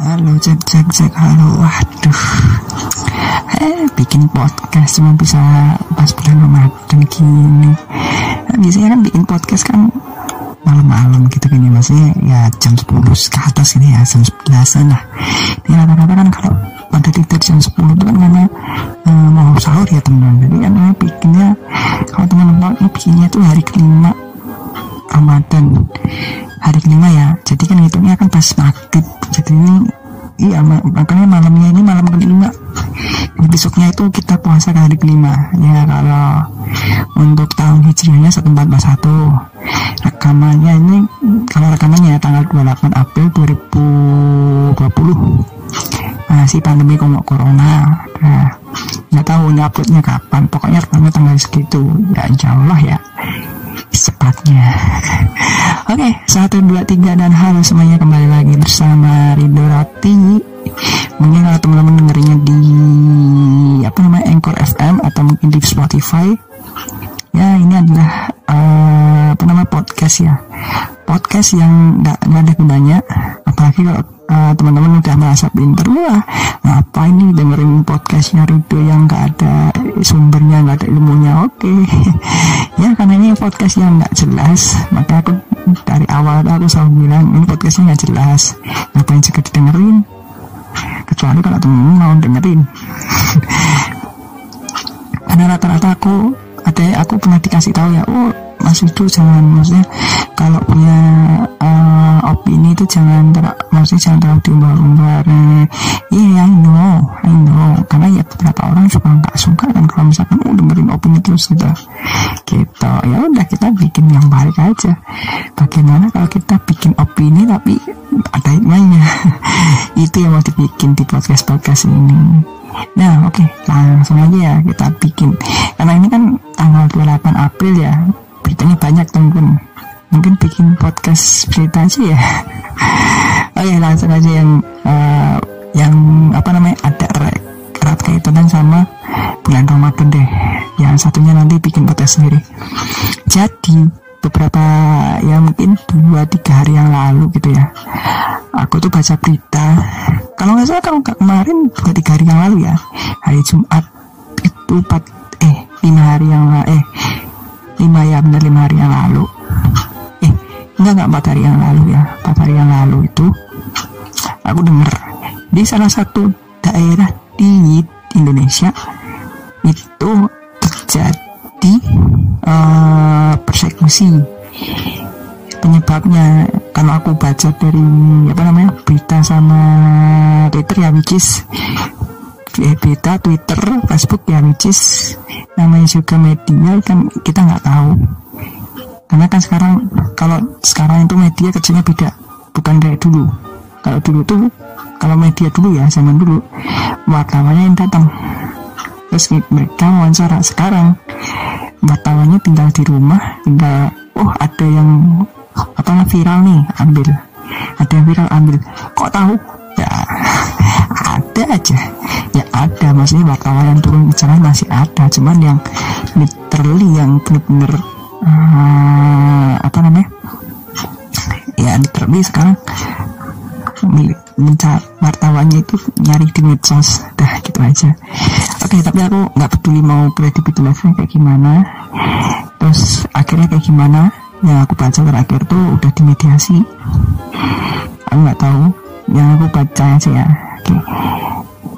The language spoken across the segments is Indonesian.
Halo cek cek cek. Halo waduh. Eh bikin podcast cuma bisa pas bulan Ramadan gini. Nah, biasanya kan bikin podcast kan malam-malam gitu gini. Maksudnya ya jam 10 ke atas ini ya jam 11 lah. Ini rata-rata kan kalau pada tidur jam 10 itu kan karena uh, mau sahur ya teman-teman jadi kan ini bikinnya kalau teman-teman ini bikinnya itu hari kelima Ramadan hari kelima ya. Jadi kan hitungnya kan pas maghrib. Jadi ini iya makanya malamnya ini malam kelima. Jadi besoknya itu kita puasa hari kelima. Ya kalau untuk tahun hijriahnya 1441 Podcast yang nggak ada gunanya. Apalagi kalau uh, teman-teman udah merasa pinter wah apa ini dengerin podcastnya Rido yang nggak ada sumbernya nggak ada ilmunya oke okay. ya karena ini podcast yang nggak jelas maka aku dari awal aku selalu bilang ini podcastnya nggak jelas ngapain juga didengerin jangan ter maksudnya jangan terlalu diumbar-umbar iya yeah, I know I know. Karena ya beberapa orang suka nggak suka kan kalau misalkan oh dengerin opini terus gitu. Gitu. Ya udah kita bikin yang baik aja. Bagaimana kalau kita bikin opini tapi ada hikmahnya? Itu yang mau dibikin di podcast podcast ini. Nah oke okay, langsung aja ya kita bikin. Karena ini kan tanggal 28 April ya. Beritanya banyak temen Mungkin bikin podcast berita aja ya. Oke okay, langsung aja yang uh, Yang apa namanya ada erat kaitan sama bulan Ramadan deh. Yang satunya nanti bikin podcast sendiri. Jadi beberapa ya mungkin dua tiga hari yang lalu gitu ya aku tuh baca berita. Kalau nggak salah kalau kemarin dua tiga hari yang lalu ya. Hari Jumat itu empat eh lima hari yang eh lima ya benar lima hari yang lalu enggak enggak empat hari yang lalu ya. Empat hari yang lalu itu aku dengar di salah satu daerah di Indonesia itu terjadi uh, persekusi. Penyebabnya kalau aku baca dari apa namanya berita sama Twitter ya which is eh, berita Twitter Facebook ya which is namanya juga media kan kita nggak tahu karena kan sekarang kalau sekarang itu media kerjanya beda. Bukan kayak dulu. Kalau dulu tuh kalau media dulu ya zaman dulu wartawannya yang datang. Terus mereka wawancara. Sekarang wartawannya tinggal di rumah tinggal oh ada yang apa viral nih ambil. Ada yang viral ambil. Kok tahu? Ya ada aja. Ya ada. Maksudnya wartawan yang turun ke masih ada. Cuman yang literally yang bener-bener uh, apa namanya? Ya literally sekarang mencari wartawannya itu nyari di medsos. Dah gitu aja. Oke okay, tapi aku nggak peduli mau kredibilitasnya kayak gimana. Terus akhirnya kayak gimana? Yang aku baca terakhir tuh udah dimediasi. Aku nggak tahu. Yang aku baca aja ya. Oke.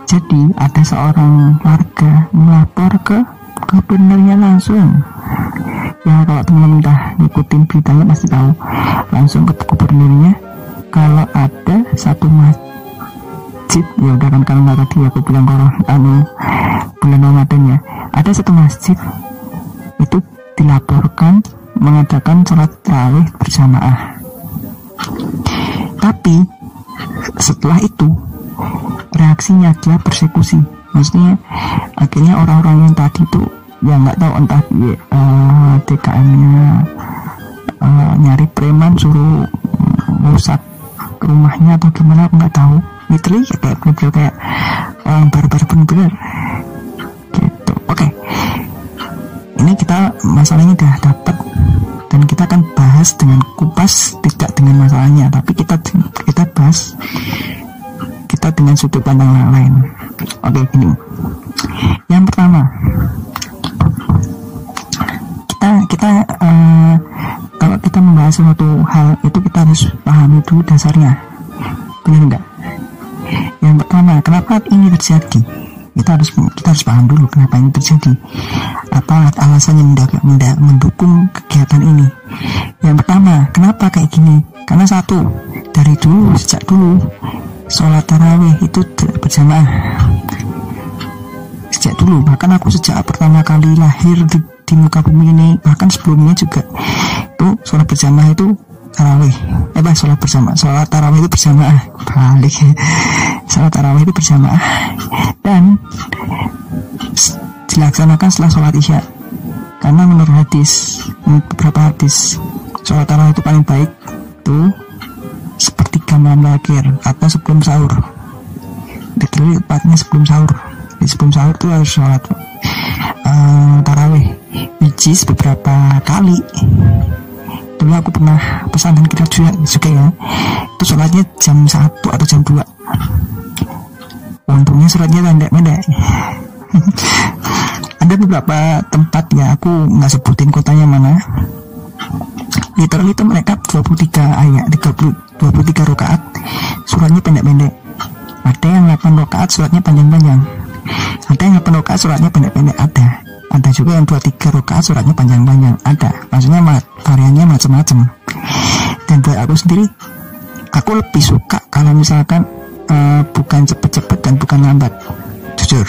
Jadi ada seorang warga melapor ke gubernurnya langsung ya kalau teman-teman udah ngikutin beritanya pasti tahu langsung ke gubernurnya. Kalau ada satu masjid ya udah kan nggak tadi aku bilang kalau anu bulan Ramadan ya ada satu masjid itu dilaporkan mengadakan sholat tarawih berjamaah. Tapi setelah itu reaksinya dia persekusi. Maksudnya akhirnya orang-orang yang tadi itu ya nggak tahu entah uh, TKM-nya uh, nyari preman suruh rusak rumahnya atau gimana aku nggak tahu. Literally kayak bener kayak orang barbar bener-bener. Gitu. Oke. Okay. ini kita masalahnya udah dapat dan kita akan bahas dengan kupas tidak dengan masalahnya tapi kita kita bahas kita dengan sudut pandang yang lain. Oke gini. Yang pertama kita kita uh, kalau kita membahas suatu hal itu kita harus pahami dulu dasarnya. Benar enggak yang pertama kenapa ini terjadi? Kita harus kita harus paham dulu kenapa ini terjadi. Apa alasannya mendukung kegiatan ini? Yang pertama kenapa kayak gini? Karena satu dari dulu sejak dulu sholat tarawih itu berjamaah. Sejak dulu bahkan aku sejak pertama kali lahir di, di muka bumi ini bahkan sebelumnya juga itu sholat berjamaah itu tarawih. Eh bah sholat bersama sholat tarawih itu berjamaah. Balik. Sholat tarawih itu berjamaah. Dan dilaksanakan setelah sholat isya. Karena menurut hadis beberapa hadis sholat tarawih itu paling baik itu seperti malam terakhir atau sebelum sahur. Literally tepatnya sebelum sahur. Di sebelum sahur itu harus sholat uh, tarawih which is beberapa kali. Dulu aku pernah pesan dan kita juga juga ya. Itu sholatnya jam 1 atau jam 2 untungnya sholatnya pendek-pendek. Ada beberapa tempat ya aku nggak sebutin kotanya mana. Literally itu mereka 23 ayat 30, 23 rakaat suratnya pendek-pendek. Ada yang 8 rakaat suratnya panjang-panjang. Ada yang 8 rakaat suratnya pendek-pendek. Ada. Ada juga yang 23 rakaat suratnya panjang-panjang. Ada. Maksudnya variannya macam-macam. Dan buat aku sendiri aku lebih suka kalau misalkan uh, bukan cepet-cepet dan bukan lambat. Jujur.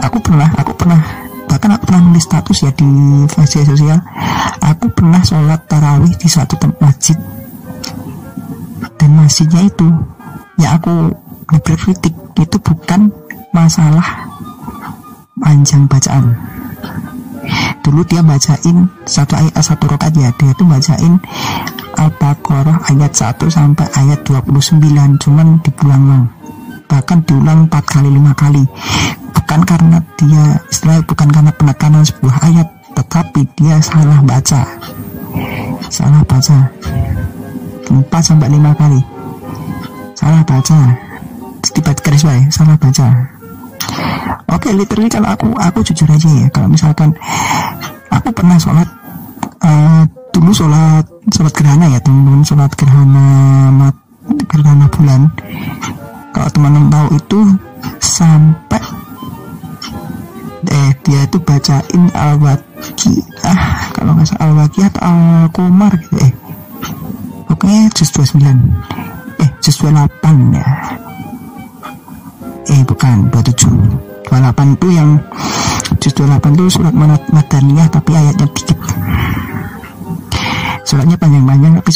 Aku pernah aku pernah bahkan aku pernah nulis status ya di media sosial. Aku pernah sholat tarawih di satu tempat masjid dan masjidnya itu ya aku berkritik itu bukan masalah panjang bacaan. Dulu dia bacain satu ayat satu rokat ya dia tuh bacain Al-Baqarah ayat 1 sampai ayat 29 cuman diulang bahkan diulang 4 kali 5 kali. Bukan karena dia istilah bukan karena penekanan sebuah ayat tetapi dia salah baca. Salah baca 4 sampai 5 kali. Salah baca. Tiba garis baik salah baca. Oke okay, literally kalau aku aku jujur aja ya kalau misalkan aku pernah sholat uh, dulu sholat sholat gerhana ya teman-teman sholat gerhana mat, gerhana bulan. Kalau teman-teman tahu itu sampai eh dia itu bacain al ah kalau nggak salah al atau al komar gitu eh pokoknya juz 29 eh juz 28 ya. Eh bukan 27 28 itu yang juz 28 itu surat madaniyah tapi ayatnya dikit. Suratnya panjang-panjang tapi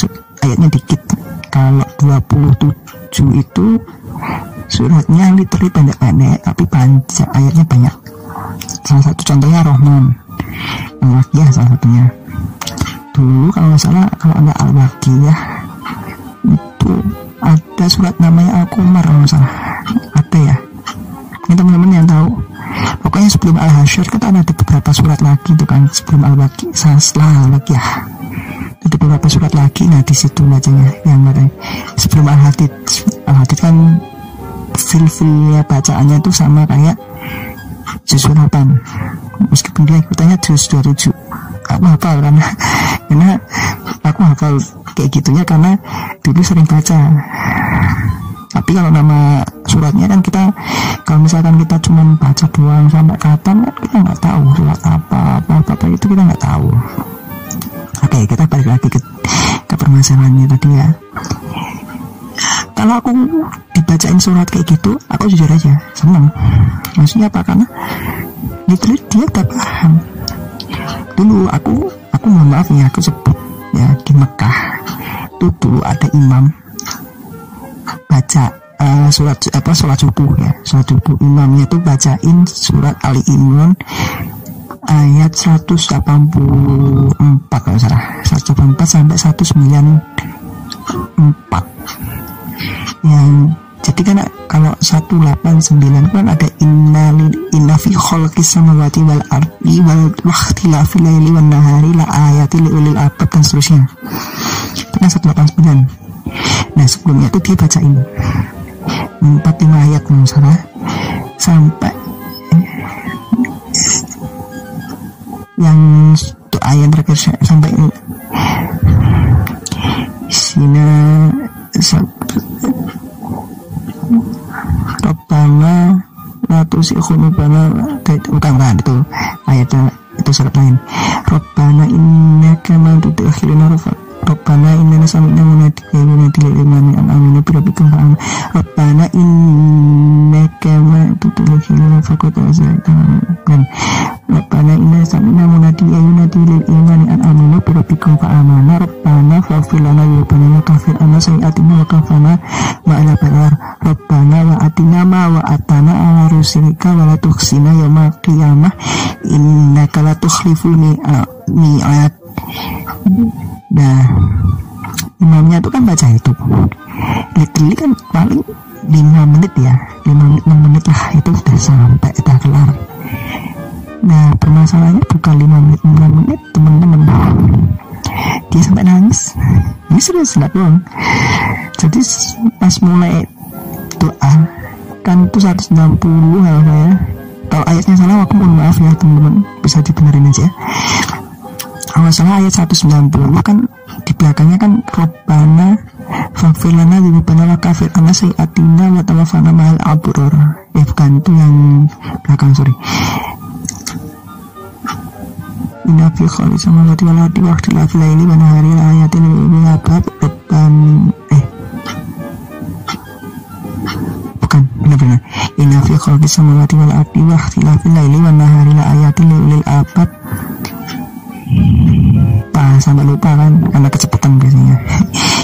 ayatnya dikit. Kalau 27 itu suratnya literally pendek-pendek tapi panjang ayatnya banyak. Salah satu contohnya Rohman. Al-Waqiyah salah satunya dulu kalau nggak salah kalau ada Al-Waqiyah itu ada surat namanya Al-Qumar kalau nggak salah. Ada ya? Ini teman-teman yang tahu. Pokoknya sebelum Al-Hasyr kita ada beberapa surat lagi itu kan sebelum Al-Waqiyah setelah Al-Waqiyah ada beberapa surat lagi nah di situ bacanya yang ada sebelum Al-Hadid Al-Hadid kan feel-feel bacaannya itu sama kayak juz 8 meskipun dia ikutannya juz 27 aku hafal karena karena aku hafal kayak gitunya karena dulu sering baca. Tapi kalau nama suratnya kan kita kalau misalkan kita cuma baca doang sampai kapan kan kita nggak tahu surat apa apa apa, apa itu kita nggak tahu. Oke kita balik lagi ke, ke permasalahannya tadi ya. Kalau aku dibacain surat kayak gitu aku jujur aja seneng maksudnya apa? Karena literally dia tak paham. Dulu aku aku mohon maaf ya aku sebut ya di Mekah itu dulu ada imam baca uh, surat apa surat subuh ya surat subuh. Imamnya tuh bacain surat Ali Imran ayat 184 kalau salah. 184 sampai 194 yang jadi kan kalau 189 kan ada inna inna fi samawati wal ardi wal wakhtilafil laili wan nahari la ayati li ulil albab dan seterusnya. Itu kan 189 nah sebelumnya itu dia baca ini 45 ayat salah. Sampai yang ayat terakhir sampai sina Rabbana la tusikhunu bana bukan bukan itu ayatnya itu surat lain. Rabbana innaka man tudkhilina Rabbana inna sami'na munadikan yunadi lil imani an aminu bi rabbikum fa amanna Rabbana innaka ma tudkhilina faqad azaytana Rabbana inna sami'na munadi yunadi lil imani an aminu bi rabbikum fa amanna Rabbana faghfir lana dhunubana wa kaffir anna sayyi'atina wa kafana ma'al abrar Rabbana wa atina ma wa atana ala rusulika Nah, imamnya itu kan baca itu. Literally kan paling 5 menit ya, 5 menit, 6 menit lah itu sudah sampai, sudah kelar. Nah, permasalahannya bukan 5 menit, 6 menit, teman-teman. Dia sampai nangis. Ini serius, enggak bohong. Jadi pas mulai doa, kan itu 160 kalau saya. Kalau ayatnya salah, aku mohon maaf ya teman-teman. Bisa dibenerin aja kalau salah ayat 190 kan di belakangnya kan Rabbana Fakfirlana di wa kafir Karena sayatina wa tawafana mahal aburor Ya bukan itu yang belakang sorry. Inna fi khali samawati wal ardi wa ikhtilafi laili wa nahari la ayatin li ulil eh. Bukan benar-benar. Inna fi khali samawati wal ardi wa ikhtilafi laili wa nahari la ayatin lupa sampai lupa kan karena kecepatan biasanya.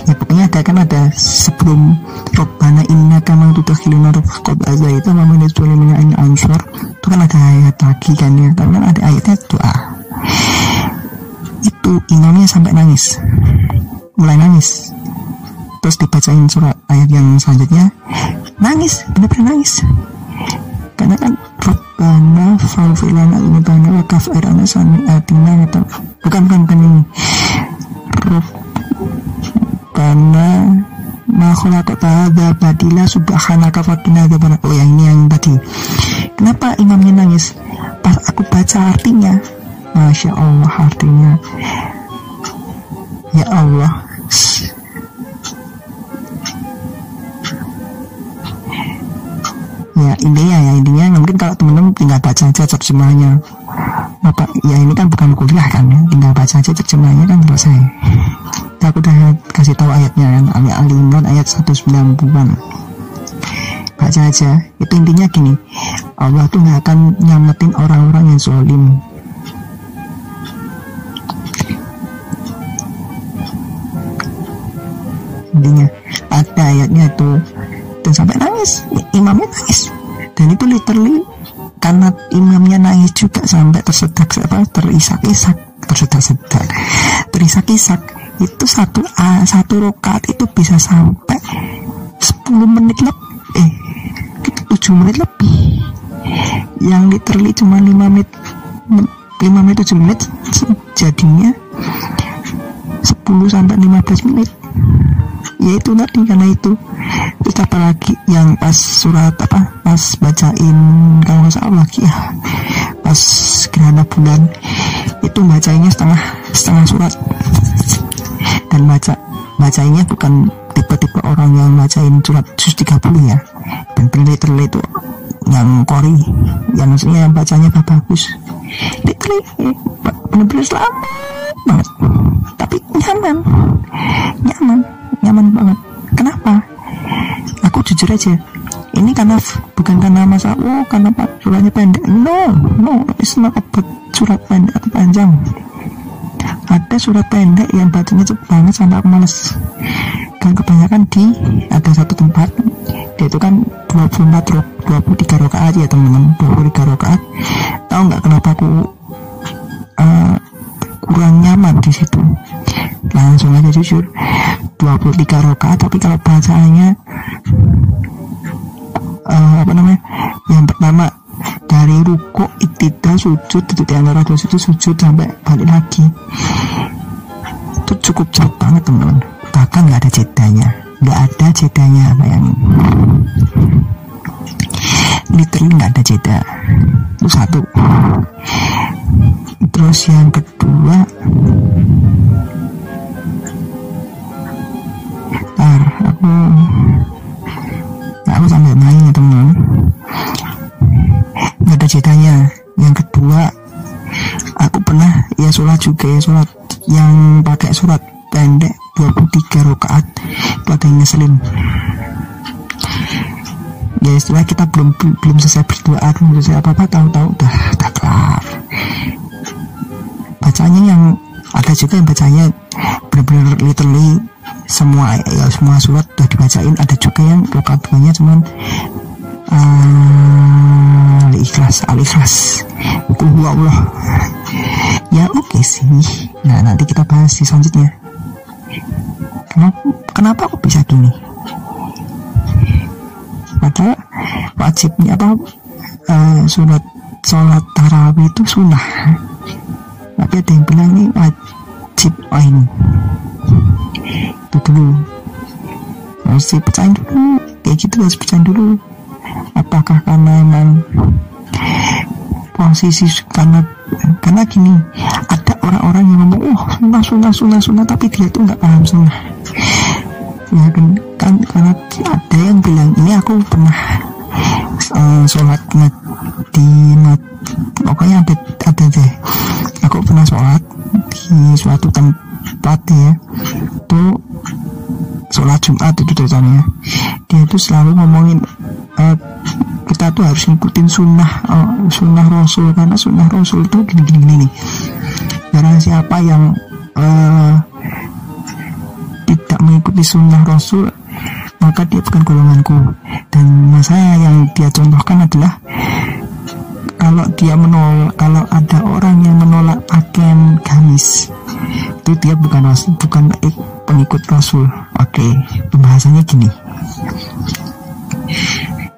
Ya pokoknya ada kan ada sebelum Robbana inna kama tudakhiluna qad aza itu sama itu in ansur itu kan ada ayat lagi kan ya tapi kan ada ayatnya doa. Itu imamnya sampai nangis. Mulai nangis. Terus dibacain surat ayat yang selanjutnya. Nangis benar-benar nangis karena kan Rabbana fa'filana ini bana wa kafirana sami atina atau bukan bukan bukan ini. Rabbana ma khalaqta hadza batila subhanaka faqina adzaban oh yang ini yang tadi. Kenapa imamnya nangis? Pas aku baca artinya. Masya Allah artinya. Ya Allah ya intinya ya intinya mungkin kalau teman-teman tinggal baca aja terjemahnya. Apa ya ini kan bukan kuliah kan ya. Tinggal baca aja terjemahnya kan selesai. Ya, aku udah kasih tahu ayatnya kan Ali Ali Imran ayat 190-an baca aja. Itu intinya gini Allah tuh nggak akan nyamatin orang-orang yang zolim intinya ada ayatnya tuh dan sampai nangis. Imamnya nangis. Dan itu literally karena imamnya nangis juga sampai tersedak apa terisak-isak tersedak-sedak. Terisak-isak. Itu satu a satu rokat itu bisa sampai 10 menit lebih. Eh 7 menit lebih. Yang literally cuma 5 menit 5 menit 7 menit jadinya 10 sampai 15 menit ya itu tadi karena itu. Terus apalagi yang pas surat apa? Pas bacain kalau nggak salah lagi ya. Pas gerhana bulan. Itu bacainnya setengah setengah surat. Dan baca bacainnya bukan tipe-tipe orang yang bacain surat 130 ya. Dan terlihat itu yang kori. Yang maksudnya yang bacanya bagus. Literally benar-benar selamat banget. Tapi nyaman. Nyaman nyaman banget. Kenapa? Aku jujur aja. Ini karena bukan karena masa oh karena suratnya pendek. No no it's not about surat pendek atau panjang. Ada surat pendek yang bacanya cepet banget sampai aku males. Kan kebanyakan di ada satu tempat dia itu kan 24 rok 23 rakaat ya teman-teman. 23 rakaat tahu nggak kenapa aku uh, kurang nyaman di situ langsung aja jujur 23 rakaat tapi kalau bacaannya uh, apa namanya yang pertama dari ruko itida sujud itu di antara dua sujud sujud sampai balik lagi. Itu cukup cepat banget teman-teman. Bahkan nggak ada jedanya. Nggak ada jedanya bayangin. Literally nggak ada jeda. Itu satu. Terus yang kedua aku aku sambil main ya teman nggak ada jedanya yang kedua aku pernah ya sholat juga ya sholat. Yang pakai surat pendek 23 rakaat itu ada yang ngeselin. Ya istilah kita belum belum selesai berdoa belum selesai apa apa tahu-tahu udah udah kelar. Bacanya yang ada juga yang bacanya benar-benar literally semua ya semua surat udah dibacain. Ada juga yang rakaat cuman uh, ikhlas al ikhlas Allah ya oke okay sih. Nah nanti kita bahas di selanjutnya. Kenapa kenapa kok bisa gini? Padahal wajibnya apa uh, sholat sholat tarawih itu sunnah. Tapi ada yang bilang ini wajib lain itu dulu. Harus dipecahin dulu. Kayak gitu harus pecahin dulu. Apakah karena emang posisi karena karena gini ada orang-orang yang ngomong oh sunnah sunnah sunnah sunnah tapi dia tuh nggak paham sunnah. Ya kan, kan karena ada yang bilang ini aku pernah uh, sholat di pokoknya ada ada deh. Aku pernah sholat di suatu tempat ya itu sholat Jumat itu contohnya dia itu selalu ngomongin uh, kita tuh harus ngikutin sunnah uh, sunnah Rasul karena sunnah Rasul itu gini gini gini karena siapa yang uh, tidak mengikuti sunnah Rasul maka dia bukan golonganku. Dan saya yang dia contohkan adalah kalau dia menolak kalau ada orang yang menolak pakaian gamis. Itu dia bukan rasul bukan pengikut rasul. Oke pembahasannya gini.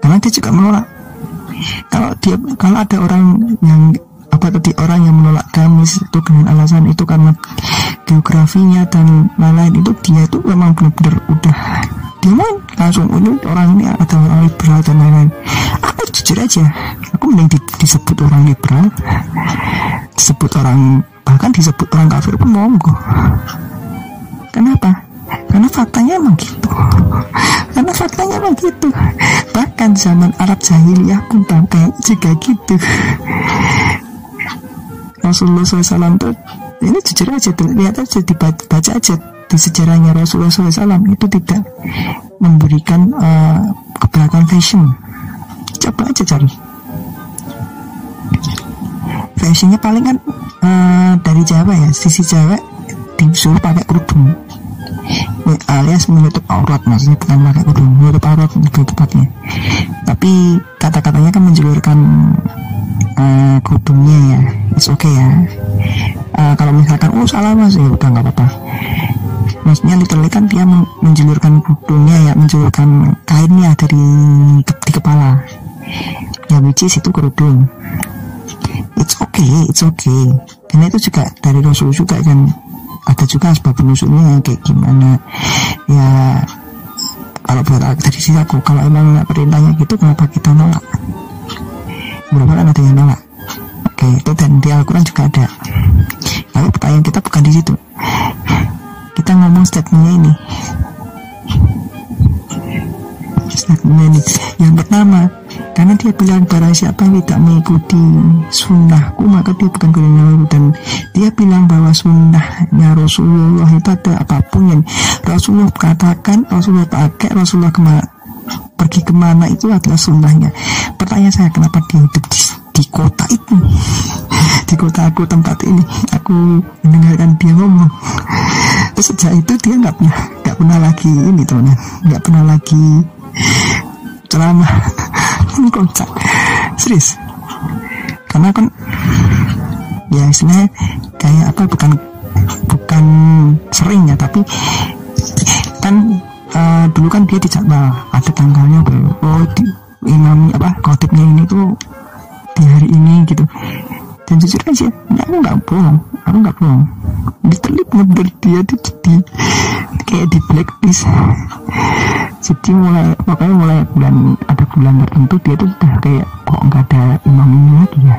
Karena dia juga menolak. Kalau dia kalau ada orang yang apa tadi orang yang menolak gamis itu dengan alasan itu karena geografinya dan lain-lain itu dia itu memang benar-benar udah dia mau langsung ini orang ini ada orang liberal dan lain-lain jujur aja aku mending di, disebut orang liberal? Disebut orang bahkan disebut orang kafir pun monggo. Kenapa? Karena faktanya emang gitu. Karena faktanya emang gitu. Bahkan zaman Arab jahiliyah pun pakai juga gitu. Rasulullah SAW tuh ini jujur aja lihat aja dibaca aja di sejarahnya Rasulullah SAW itu tidak memberikan uh, keberatan fashion coba aja cari. Fashionnya paling kan uh, dari Jawa ya. Sisi Jawa disuruh pakai kerudung. Alias menutup aurat maksudnya bukan pakai kerudung menutup aurat lebih tepatnya tapi kata-katanya kan menjulurkan uh, kerudungnya ya. It's okay ya. Uh, kalau misalkan oh salah mas. Ya udah nggak apa-apa. Maksudnya literally kan dia menjulurkan kudungnya ya menjulurkan kainnya dari di kepala ya which is itu kerudung. It's okay it's okay. Karena itu juga dari Rasul juga kan ada juga sebab penusulnya kayak gimana. Ya kalau buat dari sisi aku kalau emang perintahnya gitu kenapa kita nolak? Berapa kan ada yang nolak? Oke itu dan di Al-Quran juga ada. Tapi pertanyaan kita bukan di situ. Kita ngomong statementnya ini yang pertama karena dia bilang barang siapa yang tidak mengikuti sunnahku maka dia bukan golongan dan dia bilang bahwa sunnahnya Rasulullah itu ada apa pun yang Rasulullah katakan Rasulullah pakai Rasulullah ke mana pergi ke mana itu adalah sunnahnya. Pertanyaan saya kenapa dia hidup di, di kota itu di kota aku tempat ini. Aku mendengarkan dia ngomong. Sejak itu dia nggak pernah nggak pernah lagi ini teman nggak pernah lagi ceramah ini kocak. Serius. Karena kan ya istilahnya kayak apa bukan bukan sering ya tapi kan uh, dulu kan dia dijadwal ada tanggalnya oh di, imam apa khotibnya ini tuh di hari ini gitu. Dan jujur aja ya aku nggak bohong aku nggak bohong ditelip ngeber dia tuh jadi kayak di blacklist. Jadi mulai pokoknya mulai bulan ada bulan tertentu dia tuh udah kayak kok nggak ada imam ini lagi ya?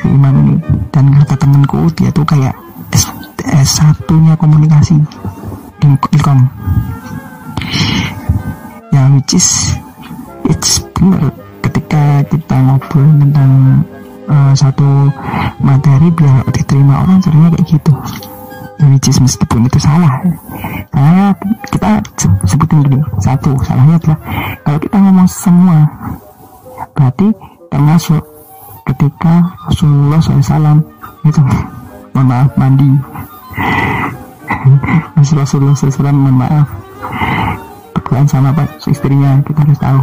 Si imam ini. Dan kata temenku dia tuh kayak S, S1 nya komunikasi Ilkom. Ya which is it's bener ketika kita ngobrol tentang uh, satu materi biar diterima orang sebenarnya kayak gitu. Ya which is meskipun itu salah. Karena kita sebutin gini satu salahnya adalah kalau kita ngomong semua berarti termasuk ketika Rasulullah SAW itu mohon maaf mandi. Rasulullah SAW mohon maaf. Berduaan sama pak istrinya kita harus tahu.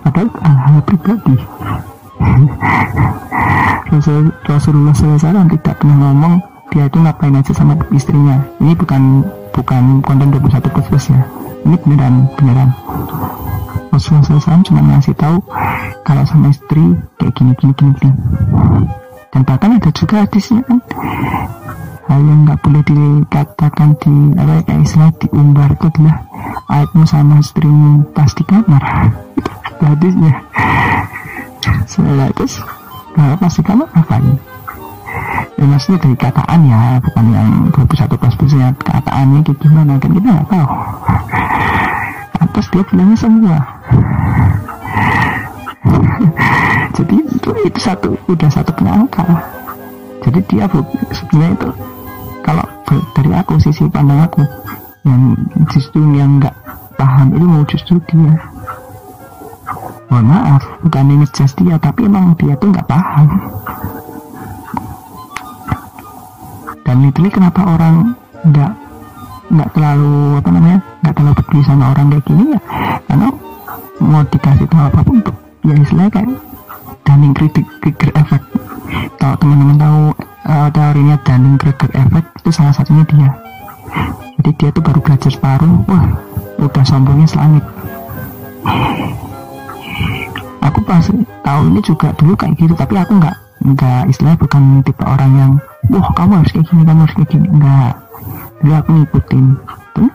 Padahal hal, -hal Rasulullah SAW tidak pernah ngomong dia itu ngapain aja sama istrinya. Ini bukan bukan konten 21 plus plus ya. Ini beneran beneran. Rasulullah SAW cuma ngasih tahu kalau sama istri kayak gini gini gini gini. Dan bahkan ada juga hadisnya kan. Hal yang nggak boleh dikatakan di apa ya, istilah diumbar itu adalah ayatmu sama istrimu pasti kamar. Itu hadisnya itu nah, pasti kamar ini ya maksudnya dari kataan ya bukan yang 21 plus plusnya kataannya kayak gimana kan kita nggak tahu. Atas dia bilangnya semua. Jadi itu, itu satu udah satu penyangka jadi dia sebenarnya itu kalau dari aku sisi pandang aku yang justru yang nggak paham ilmu justru dia mohon maaf bukan just dia tapi emang dia tuh nggak paham. Dan itu kenapa orang nggak nggak terlalu apa namanya nggak terlalu peduli sama orang kayak gini ya? Karena mau dikasih tahu apa pun untuk ya istilahnya kayak Dunning Kruger effect. Kalau teman-teman tahu uh, teorinya Dunning Kruger effect itu salah satunya dia. Jadi dia tuh baru belajar separuh wah udah sombongnya selangit aku pasti tahu ini juga dulu kayak gitu tapi aku nggak nggak istilahnya bukan tipe orang yang wah kamu harus kayak gini kamu harus kayak gini. Enggak dulu aku ngikutin.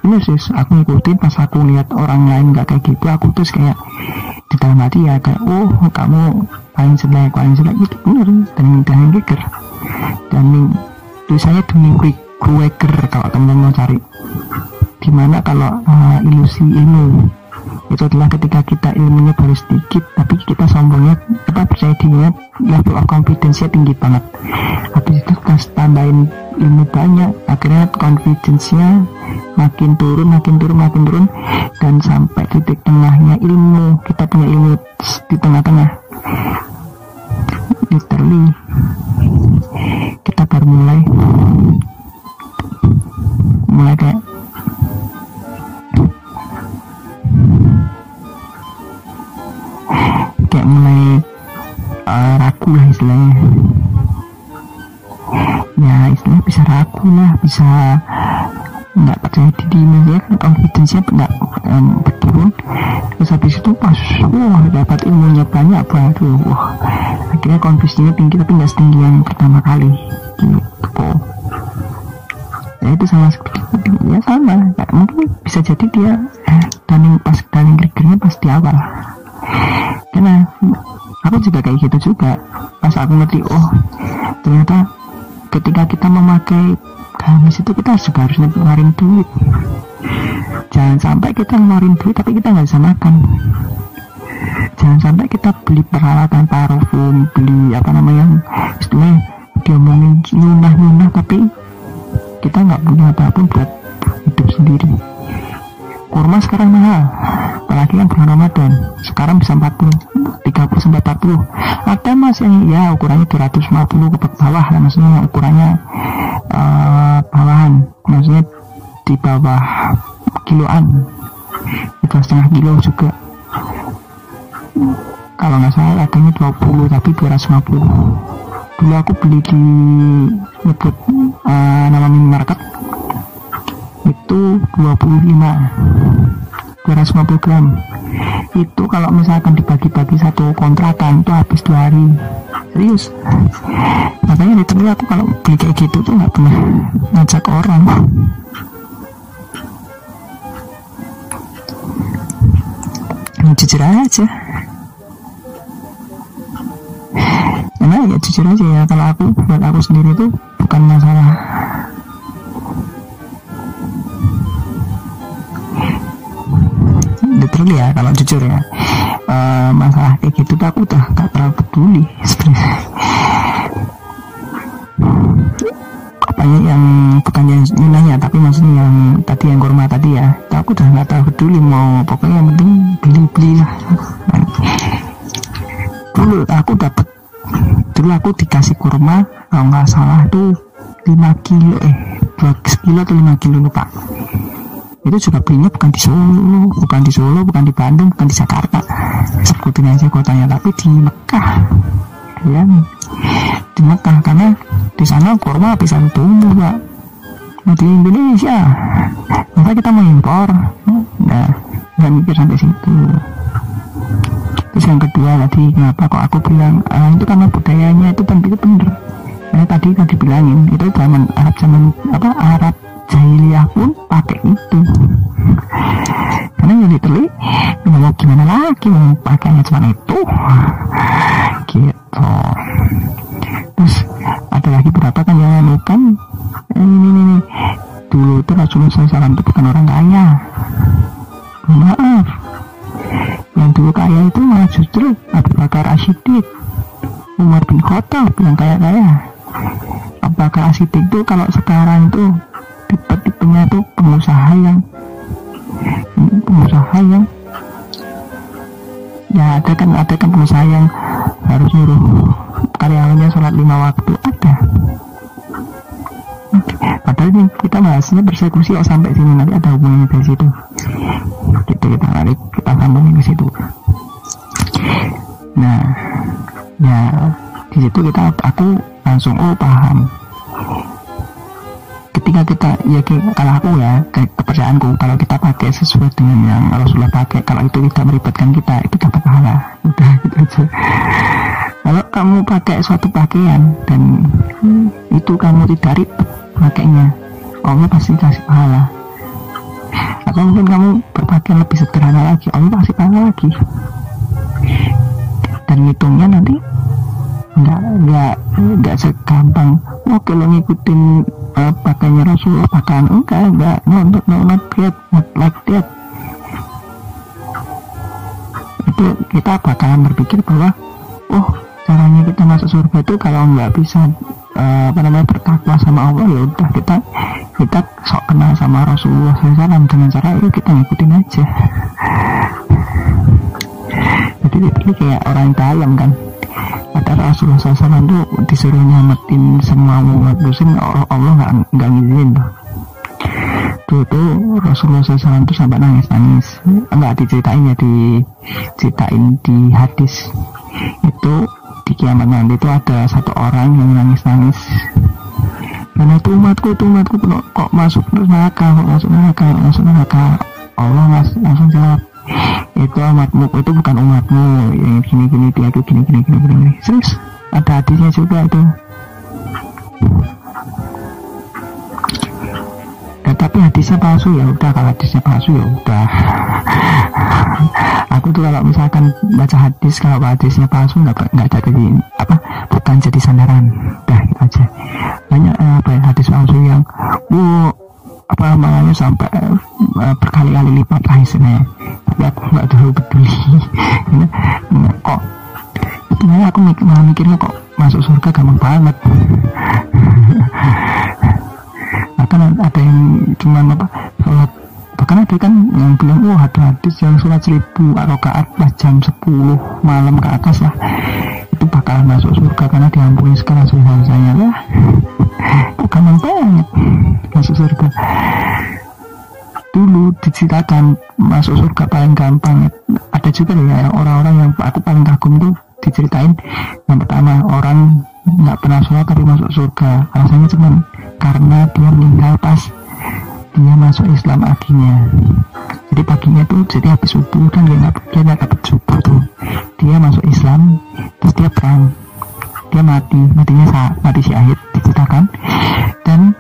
Bener sih aku ngikutin pas aku lihat orang lain nggak kayak gitu aku terus kayak di dalam hati ya kayak oh kamu paling jelek paling jelek. Itu bener dan dan geger dan tulisannya demi Quaker kalau teman mau cari. Di mana kalau uh, ilusi ilmu itu adalah ketika kita ilmunya baru sedikit tapi kita sombongnya kita percaya dirinya level of confidence-nya tinggi banget. Habis itu kita tambahin ilmu banyak akhirnya confidence-nya makin turun makin turun makin turun. Dan sampai titik tengahnya ilmu kita punya ilmu di tengah-tengah. Literally. Kita baru mulai. Mulai kayak kayak mulai uh, ragu lah istilahnya. Ya istilahnya bisa ragu lah bisa nggak percaya diri. Maksudnya kan confidence-nya nggak um, berturun. Terus habis itu pas wah dapat ilmunya banyak baru wah akhirnya confidence-nya tinggi tapi nggak setinggi yang pertama kali. Gitu. Ya itu sama seperti ya sama. Mungkin bisa jadi dia eh, pas dunning triggernya pas di awal karena aku juga kayak gitu juga. Pas aku ngerti oh ternyata ketika kita memakai gamis itu kita juga harus ngeluarin duit. Jangan sampai kita ngeluarin duit tapi kita nggak bisa makan. Jangan sampai kita beli peralatan parfum beli apa namanya istilahnya diomongin nyunah-nyunah tapi kita nggak punya apa pun buat hidup sendiri. Kurma sekarang mahal apalagi kan bulan Ramadan. Sekarang bisa 40 30 sampai 40 ada mas yang ya ukurannya 250 ke bawah lah maksudnya ukurannya uh, bawahan. Maksudnya di bawah kiloan. Itu setengah kilo juga. Kalau nggak salah harganya 20 tapi 250 dulu aku beli di nyebut uh, nama minimarket itu 25 250 gram. Itu kalau misalkan dibagi-bagi satu kontrakan itu habis dua hari. Serius. Makanya literally aku kalau beli kayak gitu tuh nggak pernah ngajak orang. Jujur aja. Karena ya jujur aja ya kalau aku buat aku sendiri tuh bukan masalah literally ya kalau jujur ya. Uh, masalah kayak gitu aku udah gak terlalu peduli sebenarnya. Apanya yang bukan yang nilainya tapi maksudnya yang tadi yang kurma tadi ya. Aku udah nggak terlalu peduli mau pokoknya yang penting beli beli lah dulu aku dapat dulu aku dikasih kurma kalau nggak salah tuh 5 kilo eh 2 kilo atau 5 kilo lupa itu juga belinya bukan di Solo bukan di Solo bukan di Bandung bukan di Jakarta. Sebutin aja kotanya tapi di Mekah. Ya di Mekah karena di sana kurma bisa tumbuh pak. Nah di Indonesia maka kita mau impor. Nah nggak mikir sampai situ. Terus yang kedua tadi kenapa kok aku bilang ah, itu karena budayanya itu kan itu bener. Karena tadi tadi bilangin itu zaman Arab zaman apa Arab jahiliyah pun pakai itu. Karena ya literally mau gimana lagi mau pakainya cuma itu? Gitu. Terus ada lagi berapa kan yang kan ini, ini, ini. dulu itu Rasulullah SAW itu bukan orang kaya. Maaf. Yang dulu kaya itu malah justru Abu Bakar Asyidik Umar bin Khattab yang kaya-kaya. Abu Bakar Asyidik itu kalau sekarang itu tipe-tipenya itu pengusaha yang pengusaha yang ya ada kan ada kan pengusaha yang harus nyuruh karyawannya sholat lima waktu ada. Padahal ini kita bahasnya persekusi oh sampai sini nanti ada hubungannya dari situ. Gitu kita tarik kita sambungin ke situ. Nah ya di situ kita aku langsung oh paham ketika kita ya kalau aku ya ke, kepercayaanku kalau kita pakai sesuai dengan yang Rasulullah pakai kalau itu tidak meribetkan kita itu dapat pahala. Udah gitu aja. Kalau kamu pakai suatu pakaian dan itu kamu tidak ribet pakainya Allah pasti kasih pahala. Atau mungkin kamu berpakaian lebih sederhana lagi Allah pasti pahala lagi. Dan hitungnya nanti nggak nggak nggak segampang. Oh kalau ngikutin uh, pakainya Rasulullah pakaian enggak enggak no, no, no, not not like that itu kita bakalan berpikir bahwa oh caranya kita masuk surga itu kalau nggak bisa uh, apa namanya bertakwa sama Allah ya udah kita kita sok kenal sama Rasulullah SAW dengan cara itu kita ngikutin aja. Jadi ini kayak orang dalam kan ada Rasulullah SAW itu disuruh nyamatin semua umat muslim Allah nggak nggak ngizinin tuh tuh Rasulullah SAW itu sampai nangis nangis nggak diceritain ya diceritain di hadis. Itu di kiamat nanti itu ada satu orang yang nangis nangis karena itu umatku itu umatku kok masuk neraka kok masuk neraka masuk neraka? Allah langsung jawab itu umatmu itu bukan umatmu? Yang gini gini dia itu gini gini gini. Gini serius? Ada hadisnya juga itu. Ya, tapi hadisnya palsu ya udah. Kalau hadisnya palsu ya udah. Aku tuh kalau misalkan baca hadis kalau hadisnya palsu nggak nggak jadi apa bukan jadi sandaran. Udah gitu aja. Banyak eh, apa ya hadis palsu yang wow apa namanya sampai uh, berkali-kali lipat lah istilahnya. Tapi aku nggak terlalu peduli. Nah, kok sebenarnya aku mikir, malah mikirnya kok masuk surga gampang banget. Bahkan ada yang cuma apa sholat. Bahkan ada kan yang bilang wah oh, ada hadis yang sholat seribu rakaat pas jam 10 malam ke atas lah. Itu bakalan masuk surga karena diampuni segala dosanya lah. Gampang banget masuk surga. Dulu diceritakan masuk surga paling gampang. Ada juga ya orang-orang yang aku paling kagum tuh diceritain. Yang pertama orang nggak pernah sholat tapi masuk surga. Alasannya cuma karena dia meninggal pas dia masuk Islam akhirnya. Jadi paginya tuh jadi habis subuh kan dia nggak dia nggak dapat subuh tuh. Dia masuk Islam terus dia perang. Dia mati matinya saat mati syahid diceritakan dan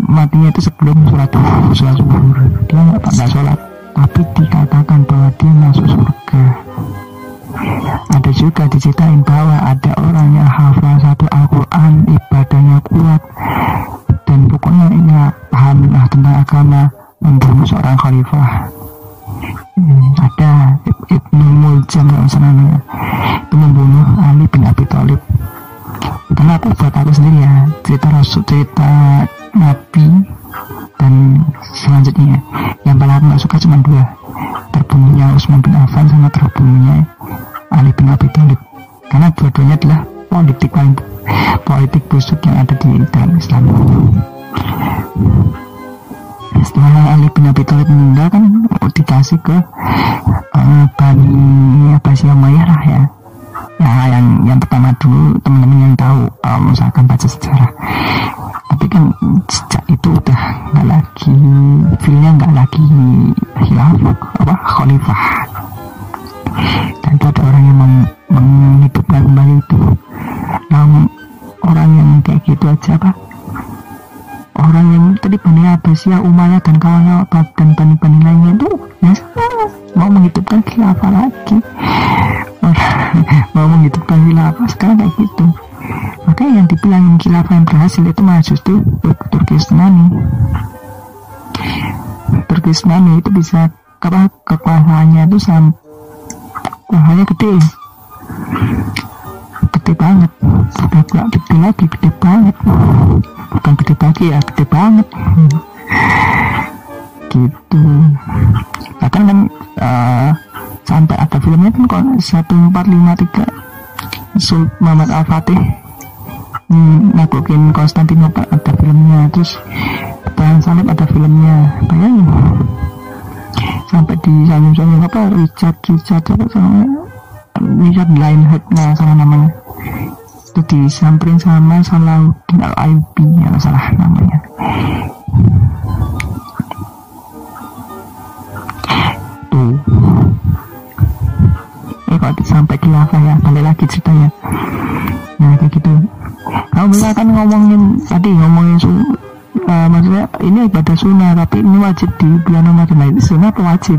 matinya itu sebelum sholat sholat zuhur dia nggak nggak sholat. Tapi dikatakan bahwa dia masuk surga. Ada juga diceritain bahwa ada orang yang hafal satu Al-Quran ibadahnya kuat. Dan pokoknya ini paham tentang agama membunuh seorang khalifah. Hmm, ada Ibnu Muljam misalnya namanya itu membunuh Ali bin Abi Thalib karena aku buat aku sendiri ya cerita Rasul cerita Nabi dan selanjutnya yang paling aku gak suka cuma dua. Terbunuhnya Utsman bin Affan sama terbunuhnya Ali bin Abi Thalib. Karena dua-duanya adalah politik paling politik busuk yang ada di dalam Islam. Setelah Ali bin Abi Thalib meninggal kan dikasih ke uh, Bani Abbasiyah Umayyah lah ya ya yang yang pertama dulu teman-teman yang tahu uh, misalkan baca sejarah. Tapi kan sejak itu udah nggak lagi feelnya nggak lagi khilafah apa khalifah. Dan itu ada orang yang meng menghidupkan kembali itu. Yang orang yang kayak gitu aja apa orang yang tadi Bani Abbasiyah Umayyah dan kawannya dan bani-bani lainnya itu? Ya mau menghidupkan khilafah lagi. Mau menghidupkan khilafah sekarang kayak gitu. Makanya yang dibilang khilafah yang berhasil itu malah justru Turkisnani Turkisnani itu bisa apa kekuasaannya itu sampai kekuasaannya gede gede banget. Udah gak gede lagi gede banget. Bukan gede lagi ya gede banget. Gitu. Bahkan kan uh, sampai ada filmnya kan kok 1453 Sul Muhammad Al Fatih hmm, nakukin Konstantinopel ada filmnya. Terus Perang Salib ada filmnya. Bayangin. Sampai di sanjung-sanjung apa Richard Richard apa sama Richard Lionheart nah salah namanya itu disamperin sama Salahuddin Al Ayyubi ya salah namanya. Tuh. Eh kok sampai khilafah ya? Balik lagi ceritanya. Nah kayak gitu. Kalau misalkan ngomongin tadi ngomongin su uh, maksudnya ini ibadah sunnah tapi ini wajib di bulan Ramadan. Nah, sunnah apa wajib?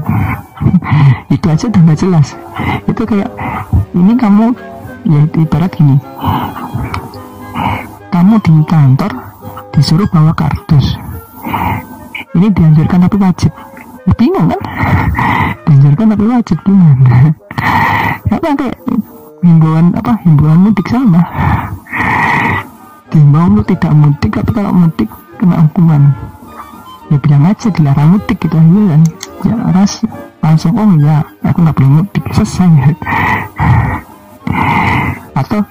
Itu aja udah jelas. Itu kayak ini kamu ya ibarat gini. Kamu di kantor disuruh bawa kardus. Ini dianjurkan tapi wajib. Ya, bingung kan? Dianjurkan tapi wajib gimana apa kayak himbauan apa himbauan mudik sama? Dihimbau lu tidak mudik tapi kalau mudik kena hukuman. Ya bilang aja dilarang mudik gitu aja kan. Ya ras langsung oh ya aku nggak boleh mudik. Selesai. ya atau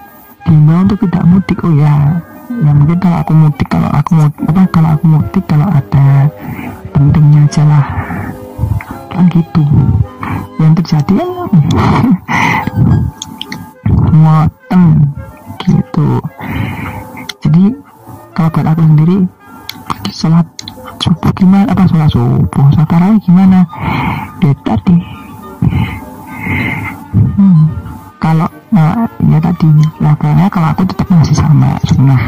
dihimbau untuk tidak mudik oh ya. Ya mungkin kalau aku mudik kalau aku apa kalau aku mudik kalau ada pentingnya aja lah. Kan gitu. Yang terjadi ya ngoten gitu. Jadi kalau buat aku sendiri sholat subuh gimana apa sholat subuh sholat gimana? Ya tadi hmm, kalau nah, ya tadi levelnya kalau aku tetap masih sama sunnah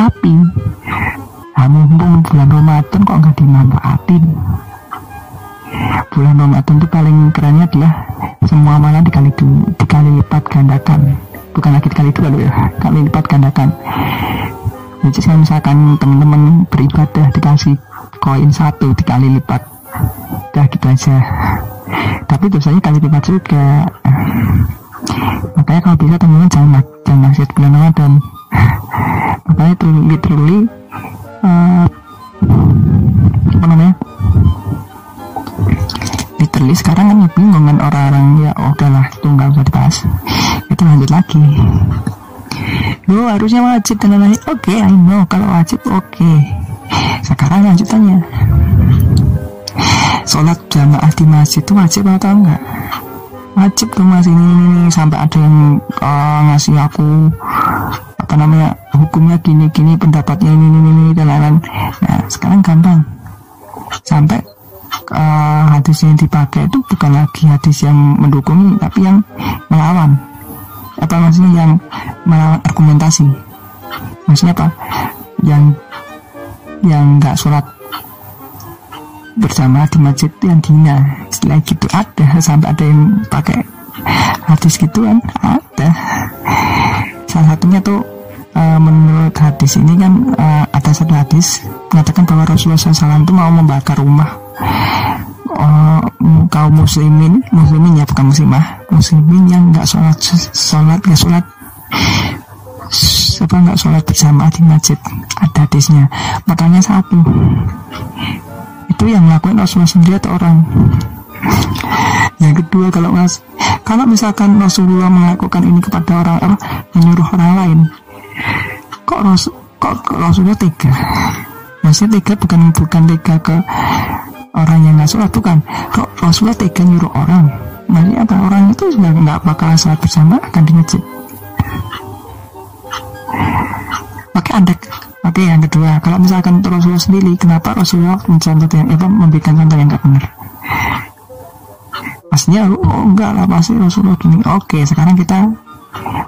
tapi nah, mumpung bulan Ramadan kok nggak dimanfaatin? Bulan Ramadan itu paling kerennya adalah semua amalan dikali du, dikali lipat gandakan. Bukan lagi dikali dua loh ya kali lipat gandakan. Jadi kalau misalkan teman-teman beribadah dikasih koin satu dikali lipat udah gitu aja. Tapi dosanya kali lipat juga makanya kalau bisa teman-teman jangan jangan maksiat bulan Ramadan. Makanya itu literally uh, apa namanya? Literally sekarang kan bingung kan orang-orang ya oh, udahlah itu nggak usah dibahas. Itu lanjut lagi. Lo harusnya wajib dan lain oke okay, I know kalau wajib oke. Okay. sekarang lanjutannya. Sholat jamaah di masjid itu wajib atau enggak wajib tuh mas ini, ini, ini sampai ada yang uh, ngasih aku apa namanya hukumnya gini gini pendapatnya ini ini ini dan lain-lain. Nah sekarang gampang. Sampai uh, hadis yang dipakai itu bukan lagi hadis yang mendukung tapi yang melawan. Apa maksudnya yang melawan argumentasi? Maksudnya apa? Yang yang nggak sholat bersama di masjid yang dina setelah gitu ada sampai ada yang pakai hadis gitu kan ada. Salah satunya tuh uh, menurut hadis ini kan uh, ada satu hadis mengatakan bahwa Rasulullah SAW itu mau membakar rumah uh, kaum muslimin. Muslimin ya bukan muslimah. Muslimin yang nggak sholat sholat nggak sholat. Siapa nggak sholat bersama di masjid? Ada hadisnya. Makanya satu itu yang ngelakuin Rasulullah sendiri atau orang? Yang kedua kalau mas kalau misalkan Rasulullah melakukan ini kepada orang apa menyuruh orang lain kok Rasul kok, kok Rasulullah tega? Maksudnya tega bukan bukan tega ke orang yang nggak sholat bukan. Kok Rasulullah tega nyuruh orang? Maksudnya apa? Orang itu sudah nggak bakal sholat bersama akan di masjid. Oke, anda Oke, yang kedua, kalau misalkan Rasulullah sendiri, kenapa Rasulullah mencontoh yang apa memberikan contoh yang nggak benar? Pastinya, oh enggak lah, pasti Rasulullah gini. Oke, sekarang kita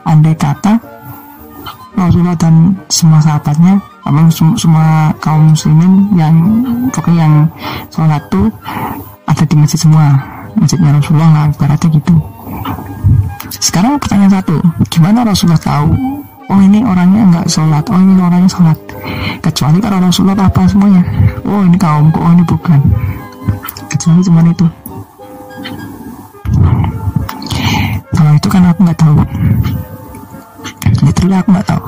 andai kata Rasulullah dan semua sahabatnya, abang semua kaum muslimin yang pokoknya yang sholat tuh ada di masjid semua, masjidnya Rasulullah lah, ibaratnya gitu. Sekarang pertanyaan satu, gimana Rasulullah tahu oh ini orangnya nggak sholat. Oh ini orangnya sholat. Kecuali kalau Rasulullah apa semuanya? Oh ini kaumku. Oh ini bukan. Kecuali cuma itu. Kalau itu kan aku nggak tahu. Literally aku nggak tahu.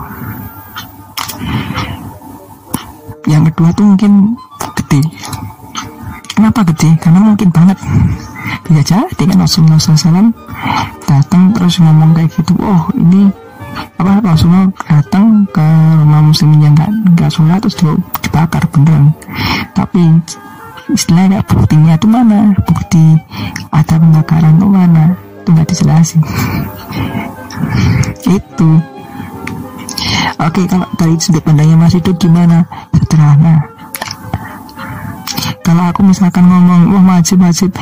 Yang kedua tuh mungkin gede. Kenapa gede? Karena mungkin banget. Bisa jadi kan Rasulullah SAW datang terus ngomong kayak gitu oh ini apa Rasulullah datang ke rumah muslimin yang nggak nggak sholat terus dibakar beneran. Tapi istilahnya buktinya itu mana? Bukti ada pembakaran itu mana? Itu nggak dijelasin. Itu. Oke kalau dari sudut pandangnya masih itu gimana? Sederhana. Kalau aku misalkan ngomong wah wajib wajib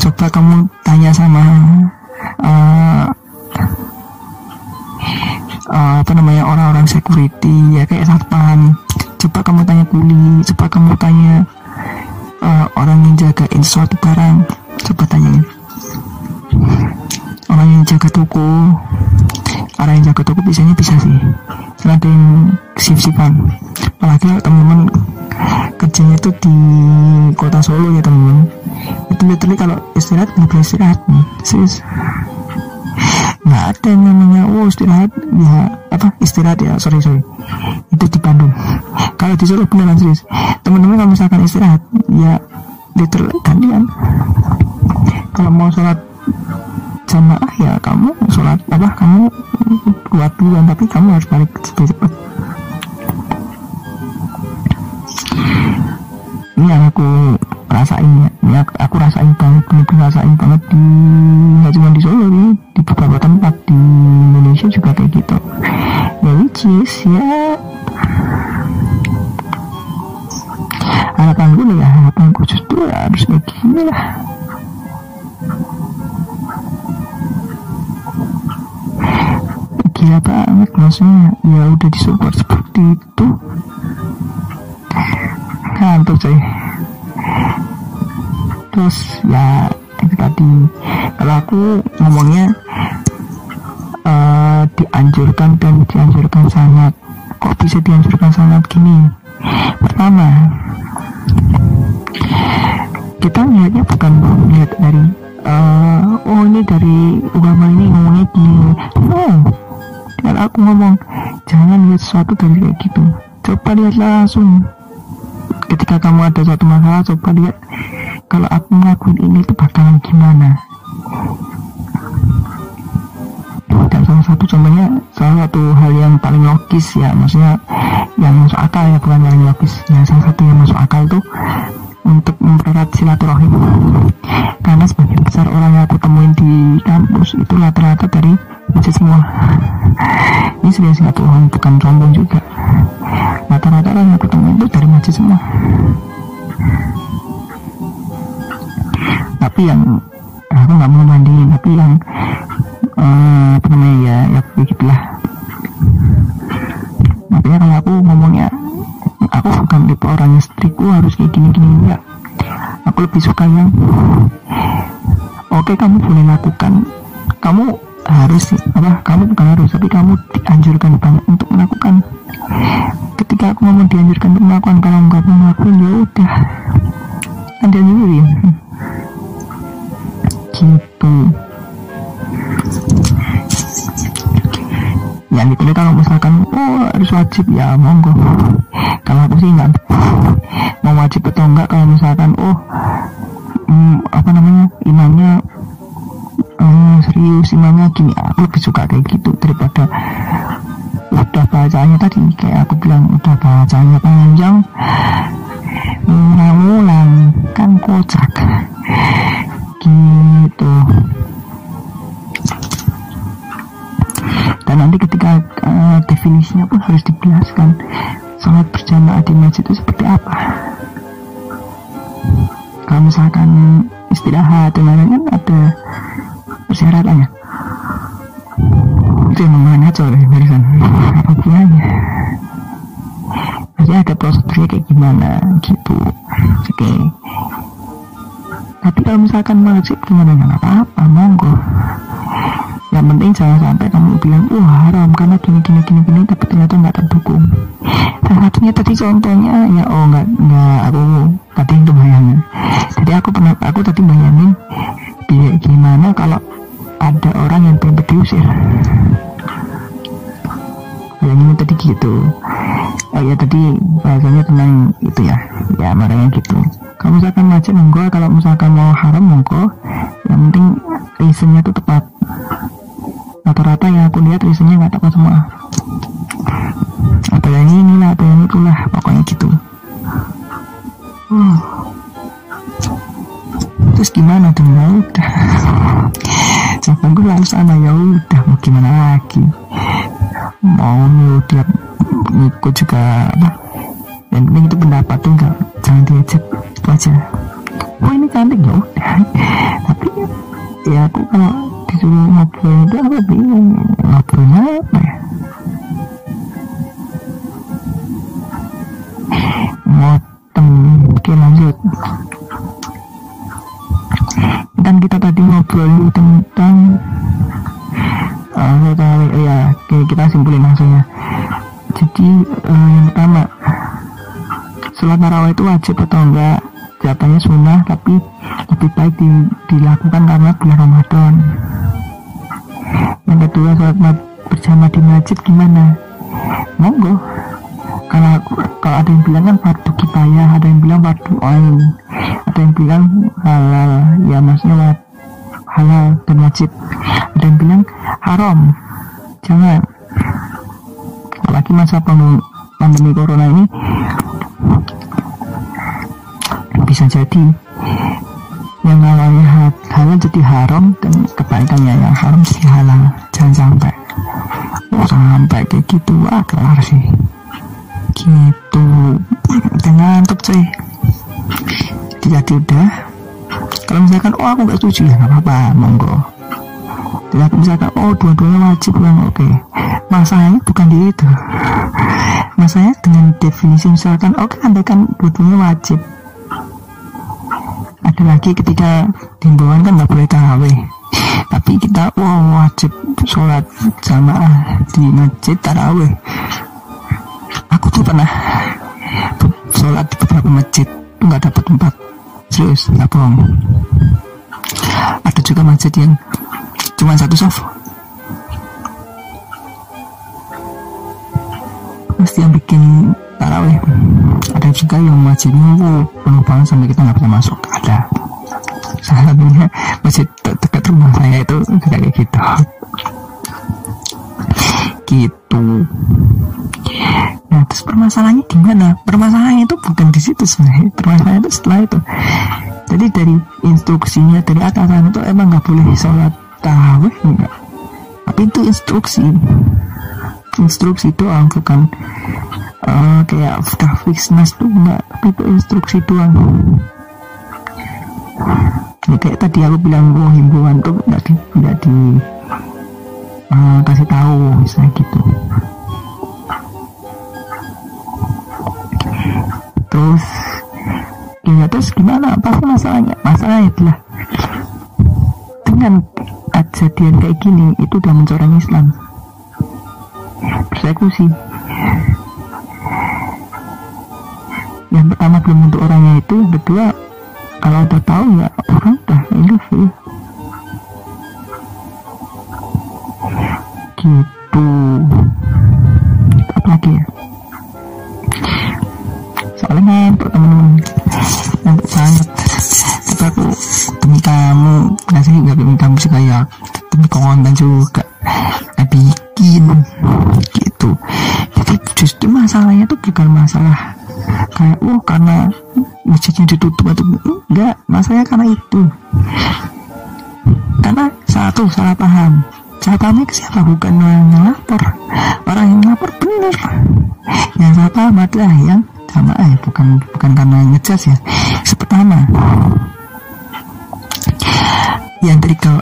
coba kamu tanya sama uh, uh, apa namanya orang-orang security ya kayak satpam. Coba kamu tanya kuli coba kamu tanya uh, orang yang jagain suatu barang. Coba tanyain. Orang yang jaga toko. Orang yang jaga toko biasanya bisa sih. Ada yang sip-sipan apalagi teman-teman kerjanya itu di kota Solo ya teman-teman. Itu literally kalau istirahat nggak istirahat nih serius nggak ada yang namanya oh istirahat. Ya apa? Istirahat ya sorry sorry. Itu di Bandung. Kalau di Solo beneran serius. Teman-teman kalau misalkan istirahat ya literal gantian. Kalau mau sholat jamaah ya kamu sholat apa kamu buat duluan tapi kamu harus balik cepat-cepat maksudnya ya udah disupport seperti itu. Ngantuk coy. Terus ya itu tadi. Kalau aku ngomongnya uh, dianjurkan dan dianjurkan sangat. Kok bisa dianjurkan sangat gini coba lihatlah langsung. Ketika kamu ada suatu masalah coba lihat kalau aku ngelakuin ini itu bakalan gimana. Dan salah satu contohnya salah satu hal yang paling logis ya maksudnya yang masuk akal ya bukan yang logis. Ya salah satu yang masuk akal itu untuk mempererat silaturahim. Karena sebagian besar orang yang aku temuin di kampus itu rata-rata dari masjid semua. Ini sudah silaturahim bukan sombong juga aja semua. Tapi yang harus wajib yang penting jangan sampai kamu bilang wah haram karena gini gini gini gini tapi ternyata nggak terdukung. Salah satunya tadi contohnya ya oh nggak nggak aku tadi itu bayangin jadi aku pernah aku tadi bayangin gimana kalau ada orang yang pengen diusir bayangin tadi gitu. Oh ya tadi bahasanya tentang itu ya. Ya marahnya gitu. Kalau misalkan wajib monggo. Kalau misalkan mau haram monggo. Yang penting reasonnya itu tepat rata-rata yang aku lihat reasonnya nggak tepat semua atau yang ini lah atau yang itulah pokoknya gitu. Hmm. terus gimana tuh ya udah. Jawaban gue lalu sama ya udah. Mau gimana lagi? Mau dia ngikut juga apa? Yang penting itu pendapat tuh enggak jangan diajak. Itu aja. Oh ini cantik ya udah. Tapi ya aku kalau disuruh ngobrol itu aku bingung ngobrolnya apa ya? Ngotem oke lanjut. Dan kita tadi ngobrol tentang uh, ya kita simpulin langsung ya. Jadi uh, yang pertama sholat tarawih itu wajib atau enggak? Jawabannya sunnah tapi lebih baik di, dilakukan karena bulan Ramadan yang kedua sholat bersama di masjid gimana? Monggo. Kalau kalau ada yang bilang kan fardu kifayah ada yang bilang fardu ain ada yang bilang halal ya maksudnya halal dan wajib ada yang bilang haram jangan. Apalagi masa pandemi corona ini bisa jadi yang awalnya halal jadi haram dan kebaikannya yang haram jadi halal. Jangan sampai. Sampai kayak gitu wah kelar sih. Gitu. Udah ngantuk cuy. Jadi udah kalau misalkan oh aku gak setuju ya nggak apa-apa monggo. Jadi misalkan oh dua-duanya wajib kan oke. Okay. masalahnya bukan di itu. Masalahnya dengan definisi misalkan oke okay, andai kan dua-duanya wajib ada lagi ketika himbauan kan nggak boleh taraweh. Tapi kita wow wajib sholat jamaah di masjid taraweh. Aku tuh pernah sholat di beberapa masjid nggak dapat tempat. Serius nggak bohong. Ada juga masjid yang cuma satu soft mesti yang bikin taraweh ada juga yang masjidnya oh, penuh banget sampai kita nggak bisa masuk. Ada. Salah satunya masjid dekat rumah saya itu kayak gitu. Gitu. Nah terus permasalahannya di mana permasalahannya itu bukan di situ sebenarnya. Permasalahannya itu setelah itu. Jadi dari instruksinya dari atasan itu emang nggak boleh sholat tarawih enggak. Tapi itu instruksi. Instruksi doang bukan uh, kayak udah fix nas tuh enggak tapi itu instruksi doang. Ya, kayak tadi aku bilang oh himbauan tuh nggak di nggak di uh, kasih tahu misalnya gitu. Terus ya terus gimana? Apa masalahnya? Masalahnya adalah dengan kejadian kayak gini itu udah mencoreng Islam. Persekusi belum untuk orangnya itu yang kalau udah tahu ya orang udah ilfil gitu pahamnya ke siapa bukan orang yang lapor orang yang lapor benar yang salah paham adalah yang sama eh bukan bukan karena ngecas ya. Pertama yang dari ke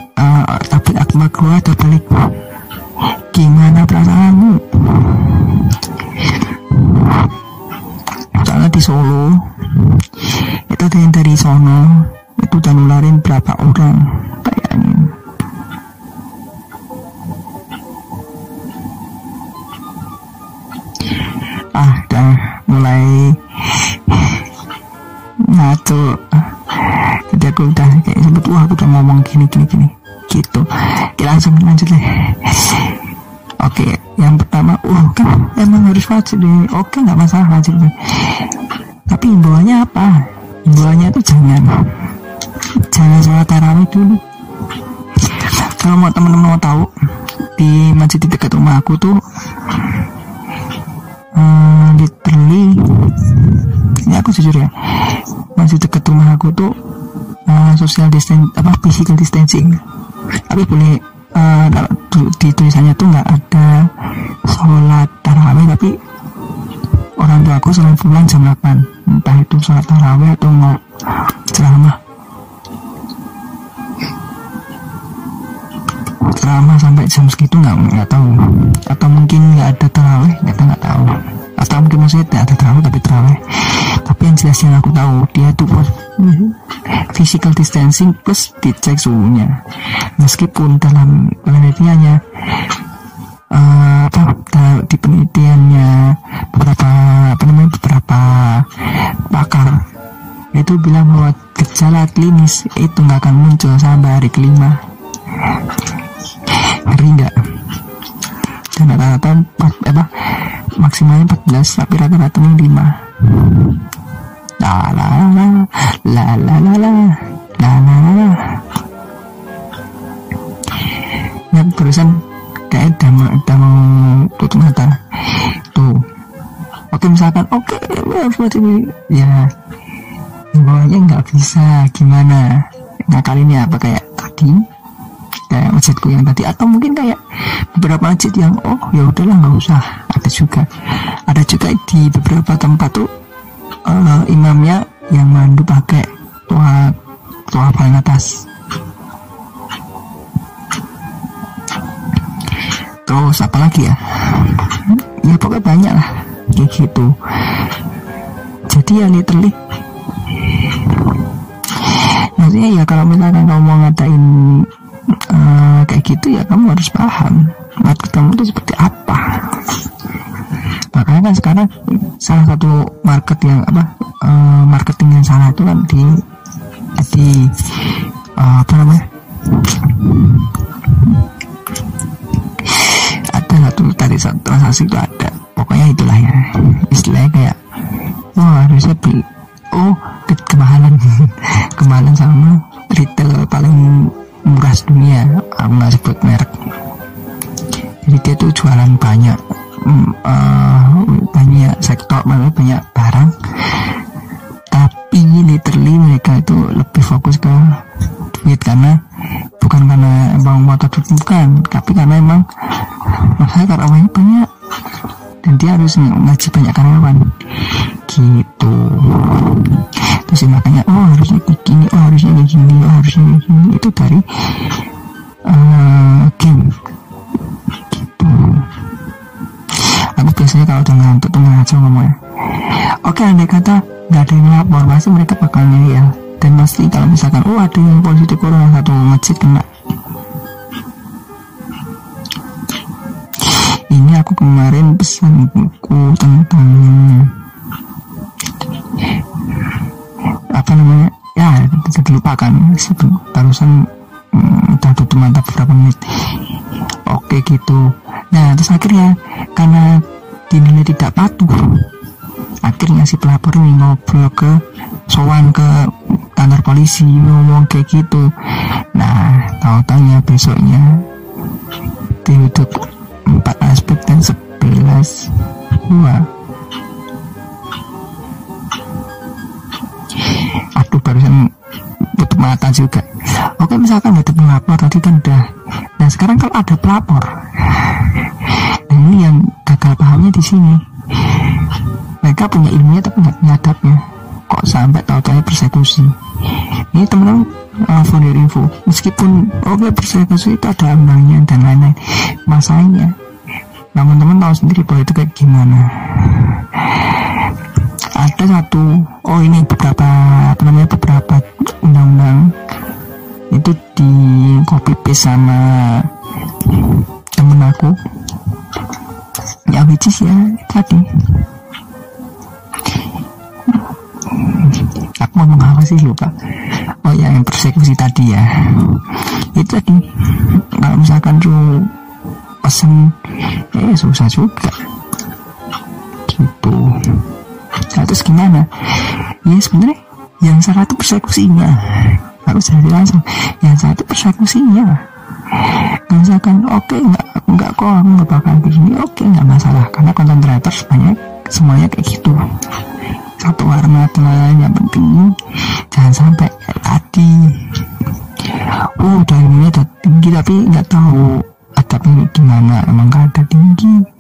imbauannya itu jangan. Jangan sholat tarawih dulu. Kalau mau teman-teman mau tahu di masjid di dekat rumah aku tuh hmm, literally ini aku jujur ya. Masih dekat rumah aku tuh uh, social distancing apa physical distancing. Tapi boleh uh, di tulisannya tuh nggak ada sholat tarawih tapi orang tua aku selain pulang jam 8 entah itu sholat tarawih atau mau ceramah. Ceramah sampai jam segitu nggak nggak tahu. Atau mungkin nggak ada tarawih kita nggak tahu. Atau mungkin maksudnya tidak ada tarawih tapi tarawih tapi yang jelas yang aku tahu dia tuh physical distancing plus dicek suhunya. Meskipun dalam penelitiannya uh, di penelitiannya beberapa apa namanya beberapa pakar itu bilang bahwa gejala klinis itu nggak akan muncul sampai hari kelima ngeri nggak dan rata-rata apa maksimalnya 14 tapi rata-rata 5 la la la la la la la la la la ya barusan udah mau, udah mau tutup mata tuh oke misalkan oke okay, ya. Bawahnya nggak bisa gimana? Nah kali ini apa kayak tadi? Kayak masjidku yang tadi. Atau mungkin kayak beberapa masjid yang oh ya udahlah nggak usah. Ada juga. Ada juga di beberapa tempat tuh uh, imamnya yang mandu pakai tua tua paling atas terus apa lagi ya? Ya pokoknya banyak lah kayak gitu. Jadi ya literally. Maksudnya ya kalau misalkan kamu mau ngatain uh, kayak gitu ya kamu harus paham market kamu itu seperti apa. Makanya kan sekarang salah satu market yang apa uh, marketing yang salah itu kan di di uh, apa namanya ciudad. Oke gitu. Nah terus akhirnya karena dinilai tidak patuh akhirnya si pelapor ini ngobrol ke sowan ke kantor polisi ngomong kayak gitu. Nah tahu tanya besoknya duduk empat aspek dan sebelas dua aduh barusan tutup mata juga oke misalkan ada pelapor tadi kan udah. Nah sekarang kalau ada pelapor. Nah ini yang gagal pahamnya di sini. Mereka punya ilmunya tapi nggak nyadapnya. Kok sampai tahu-tahu persekusi? Ini teman-teman uh, info. Meskipun oke okay, persekusi itu ada undangnya dan lain-lain. Masalahnya teman-teman tahu sendiri bahwa itu kayak gimana. Ada satu oh ini beberapa apa namanya beberapa undang-undang itu di copy paste sama temen aku. Ya which is ya tadi. Aku ngomong apa sih? Lupa. Oh ya yang persekusi tadi ya. Itu tadi. Kalau misalkan lu pesen eh susah juga. Gitu. Nah terus gimana? Ya sebenarnya yang satu persekusinya harus jadi langsung yang satu persekusinya nah, misalkan oke okay, nggak nggak kok aku nggak bakal begini oke okay, nggak masalah. Karena konten creator banyak semuanya kayak gitu. Satu warna telan yang penting. Jangan sampai tadi oh udah ini udah tinggi tapi nggak tahu adabnya gimana. Emang gak ada tinggi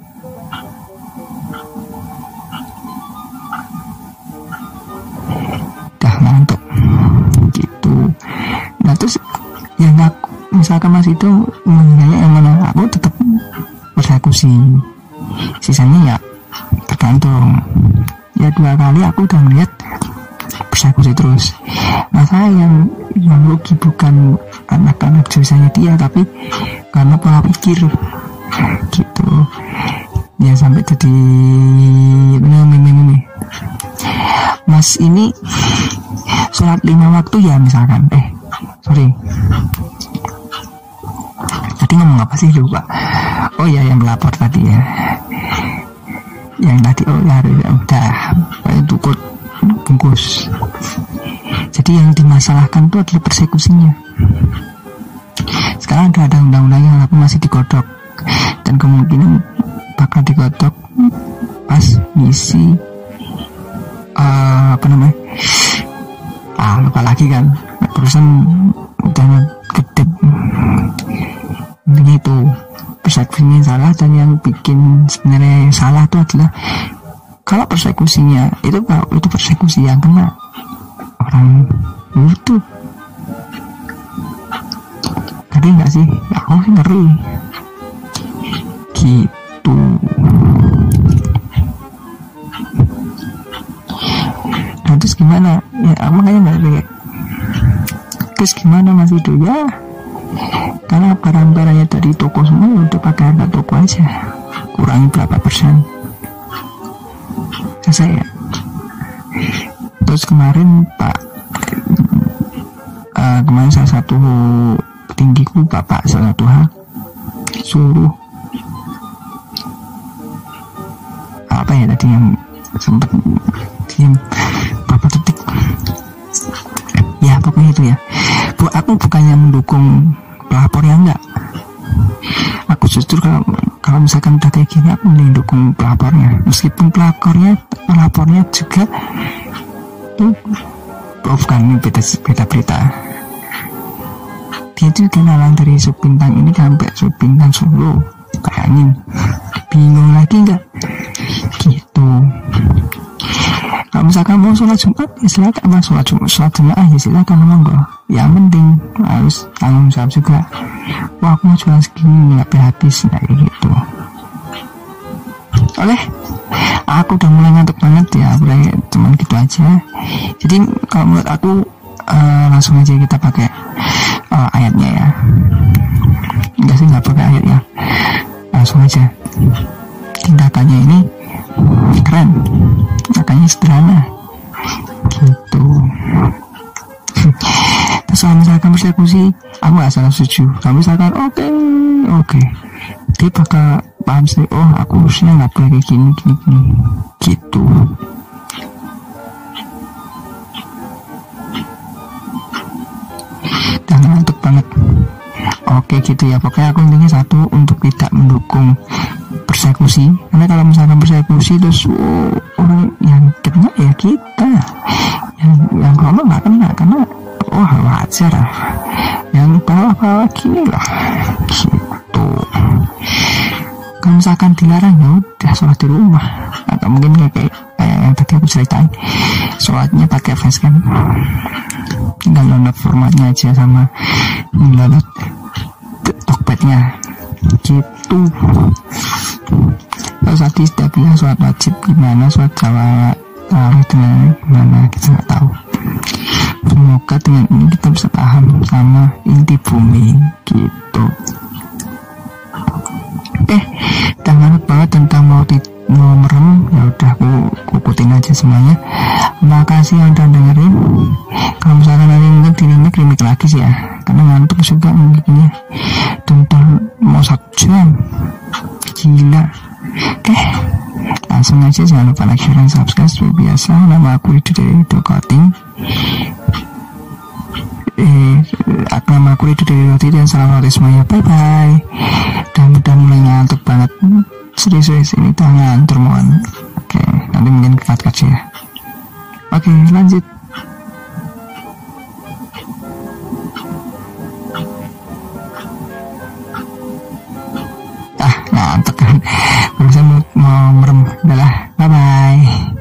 mas itu menilainya yang mana aku tetap persekusi sisanya ya tergantung. Ya dua kali aku udah melihat persekusi terus. Masalah yang yang rugi bukan anak-anak dosanya dia tapi karena pola pikir gitu. Ya sampai jadi ini mas ini sholat lima waktu ya misalkan. Eh sorry tadi ngomong apa sih lupa. Oh ya yang melapor tadi ya. Yang tadi oh ya, udah itu kok bungkus. Jadi yang dimasalahkan itu adalah persekusinya. Sekarang udah ada undang-undangnya tapi masih digodok. Dan kemungkinan bakal digodok pas misi uh, apa namanya? Ah lupa lagi kan. Perusahaan udah itu persekusinya salah dan yang bikin sebenarnya yang salah itu adalah kalau persekusinya itu kalau itu persekusi yang kena orang itu ngeri nggak sih? Aku sih ngeri. Gitu. Nah terus gimana? Ya makanya nggak terus gimana mas itu ya karena barang-barangnya dari toko semua ya udah pakai harga toko aja. Kurangi berapa persen? Selesai ya terus kemarin pak uh, kemarin salah satu tinggiku bapak salah satu hal suruh apa ya tadi yang sempat diam berapa detik ya pokoknya itu ya Bu, aku bukannya mendukung pelapor ya enggak? Aku justru kalau kalau misalkan udah kayak gini aku mendukung pelapornya. Meskipun pelapornya pelapornya juga itu oh, bukan ini beda beda berita. Dia itu kenalan dari Subintang ini sampai Subintang Solo. Bayangin bingung lagi enggak? Gitu kalau misalkan mau sholat Jumat ya silakan. Apa sholat Jumat sholat Jumat ya silakan monggo. Yang penting harus tanggung jawab juga. Wah aku mau jualan segini nggak habis nah gitu. Oleh aku udah mulai ngantuk banget ya mulai cuman gitu aja. Jadi kalau menurut aku uh, langsung aja kita pakai uh, ayatnya ya. Enggak sih nggak pakai ayat ya. Langsung aja. Tindakannya ini keren makanya sederhana gitu. Terus kalau misalkan persekusi aku gak salah setuju. Kalau misalkan oke okay, oke. Okay. dia bakal paham sih oh aku harusnya nggak boleh kayak gini gini gini. Gitu. Dan ngantuk banget. Oke gitu ya. Pokoknya aku intinya satu untuk tidak mendukung persekusi karena kalau misalkan persekusi terus oh, orang yang kena ya kita. Yang yang kalau nggak kena karena oh wajar. Yang bawa-bawa gini lah. Gitu. Kalau misalkan dilarang ya udah sholat di rumah. Atau mungkin kayak, kayak, kayak yang tadi aku ceritain. Sholatnya pakai facecam tinggal download formatnya aja sama download tokpetnya gitu kalau sudah bilang sholat wajib gimana? Sholat jawa tarawih dengan gimana? Kita nggak tahu. Semoga dengan ini kita bisa paham sama inti bumi gitu. Oke dan banget tentang mau mau merem. Ya udah aku kukutin aja semuanya. Makasih yang udah dengerin. Kalau misalkan nanti mungkin di remake remake lagi sih ya. Karena ngantuk juga mungkinnya tonton mau satu jam. Gila oke langsung aja jangan lupa like share dan subscribe seperti biasa. Nama aku itu dari video cutting eh nama aku itu dari roti dan salam roti semuanya. Bye bye dan udah mulai ngantuk banget. Serius-serius ini tangan termohon oke nanti mungkin cut ya. Oke lanjut. Ah ngantuk kan barusan mau, merem udahlah bye bye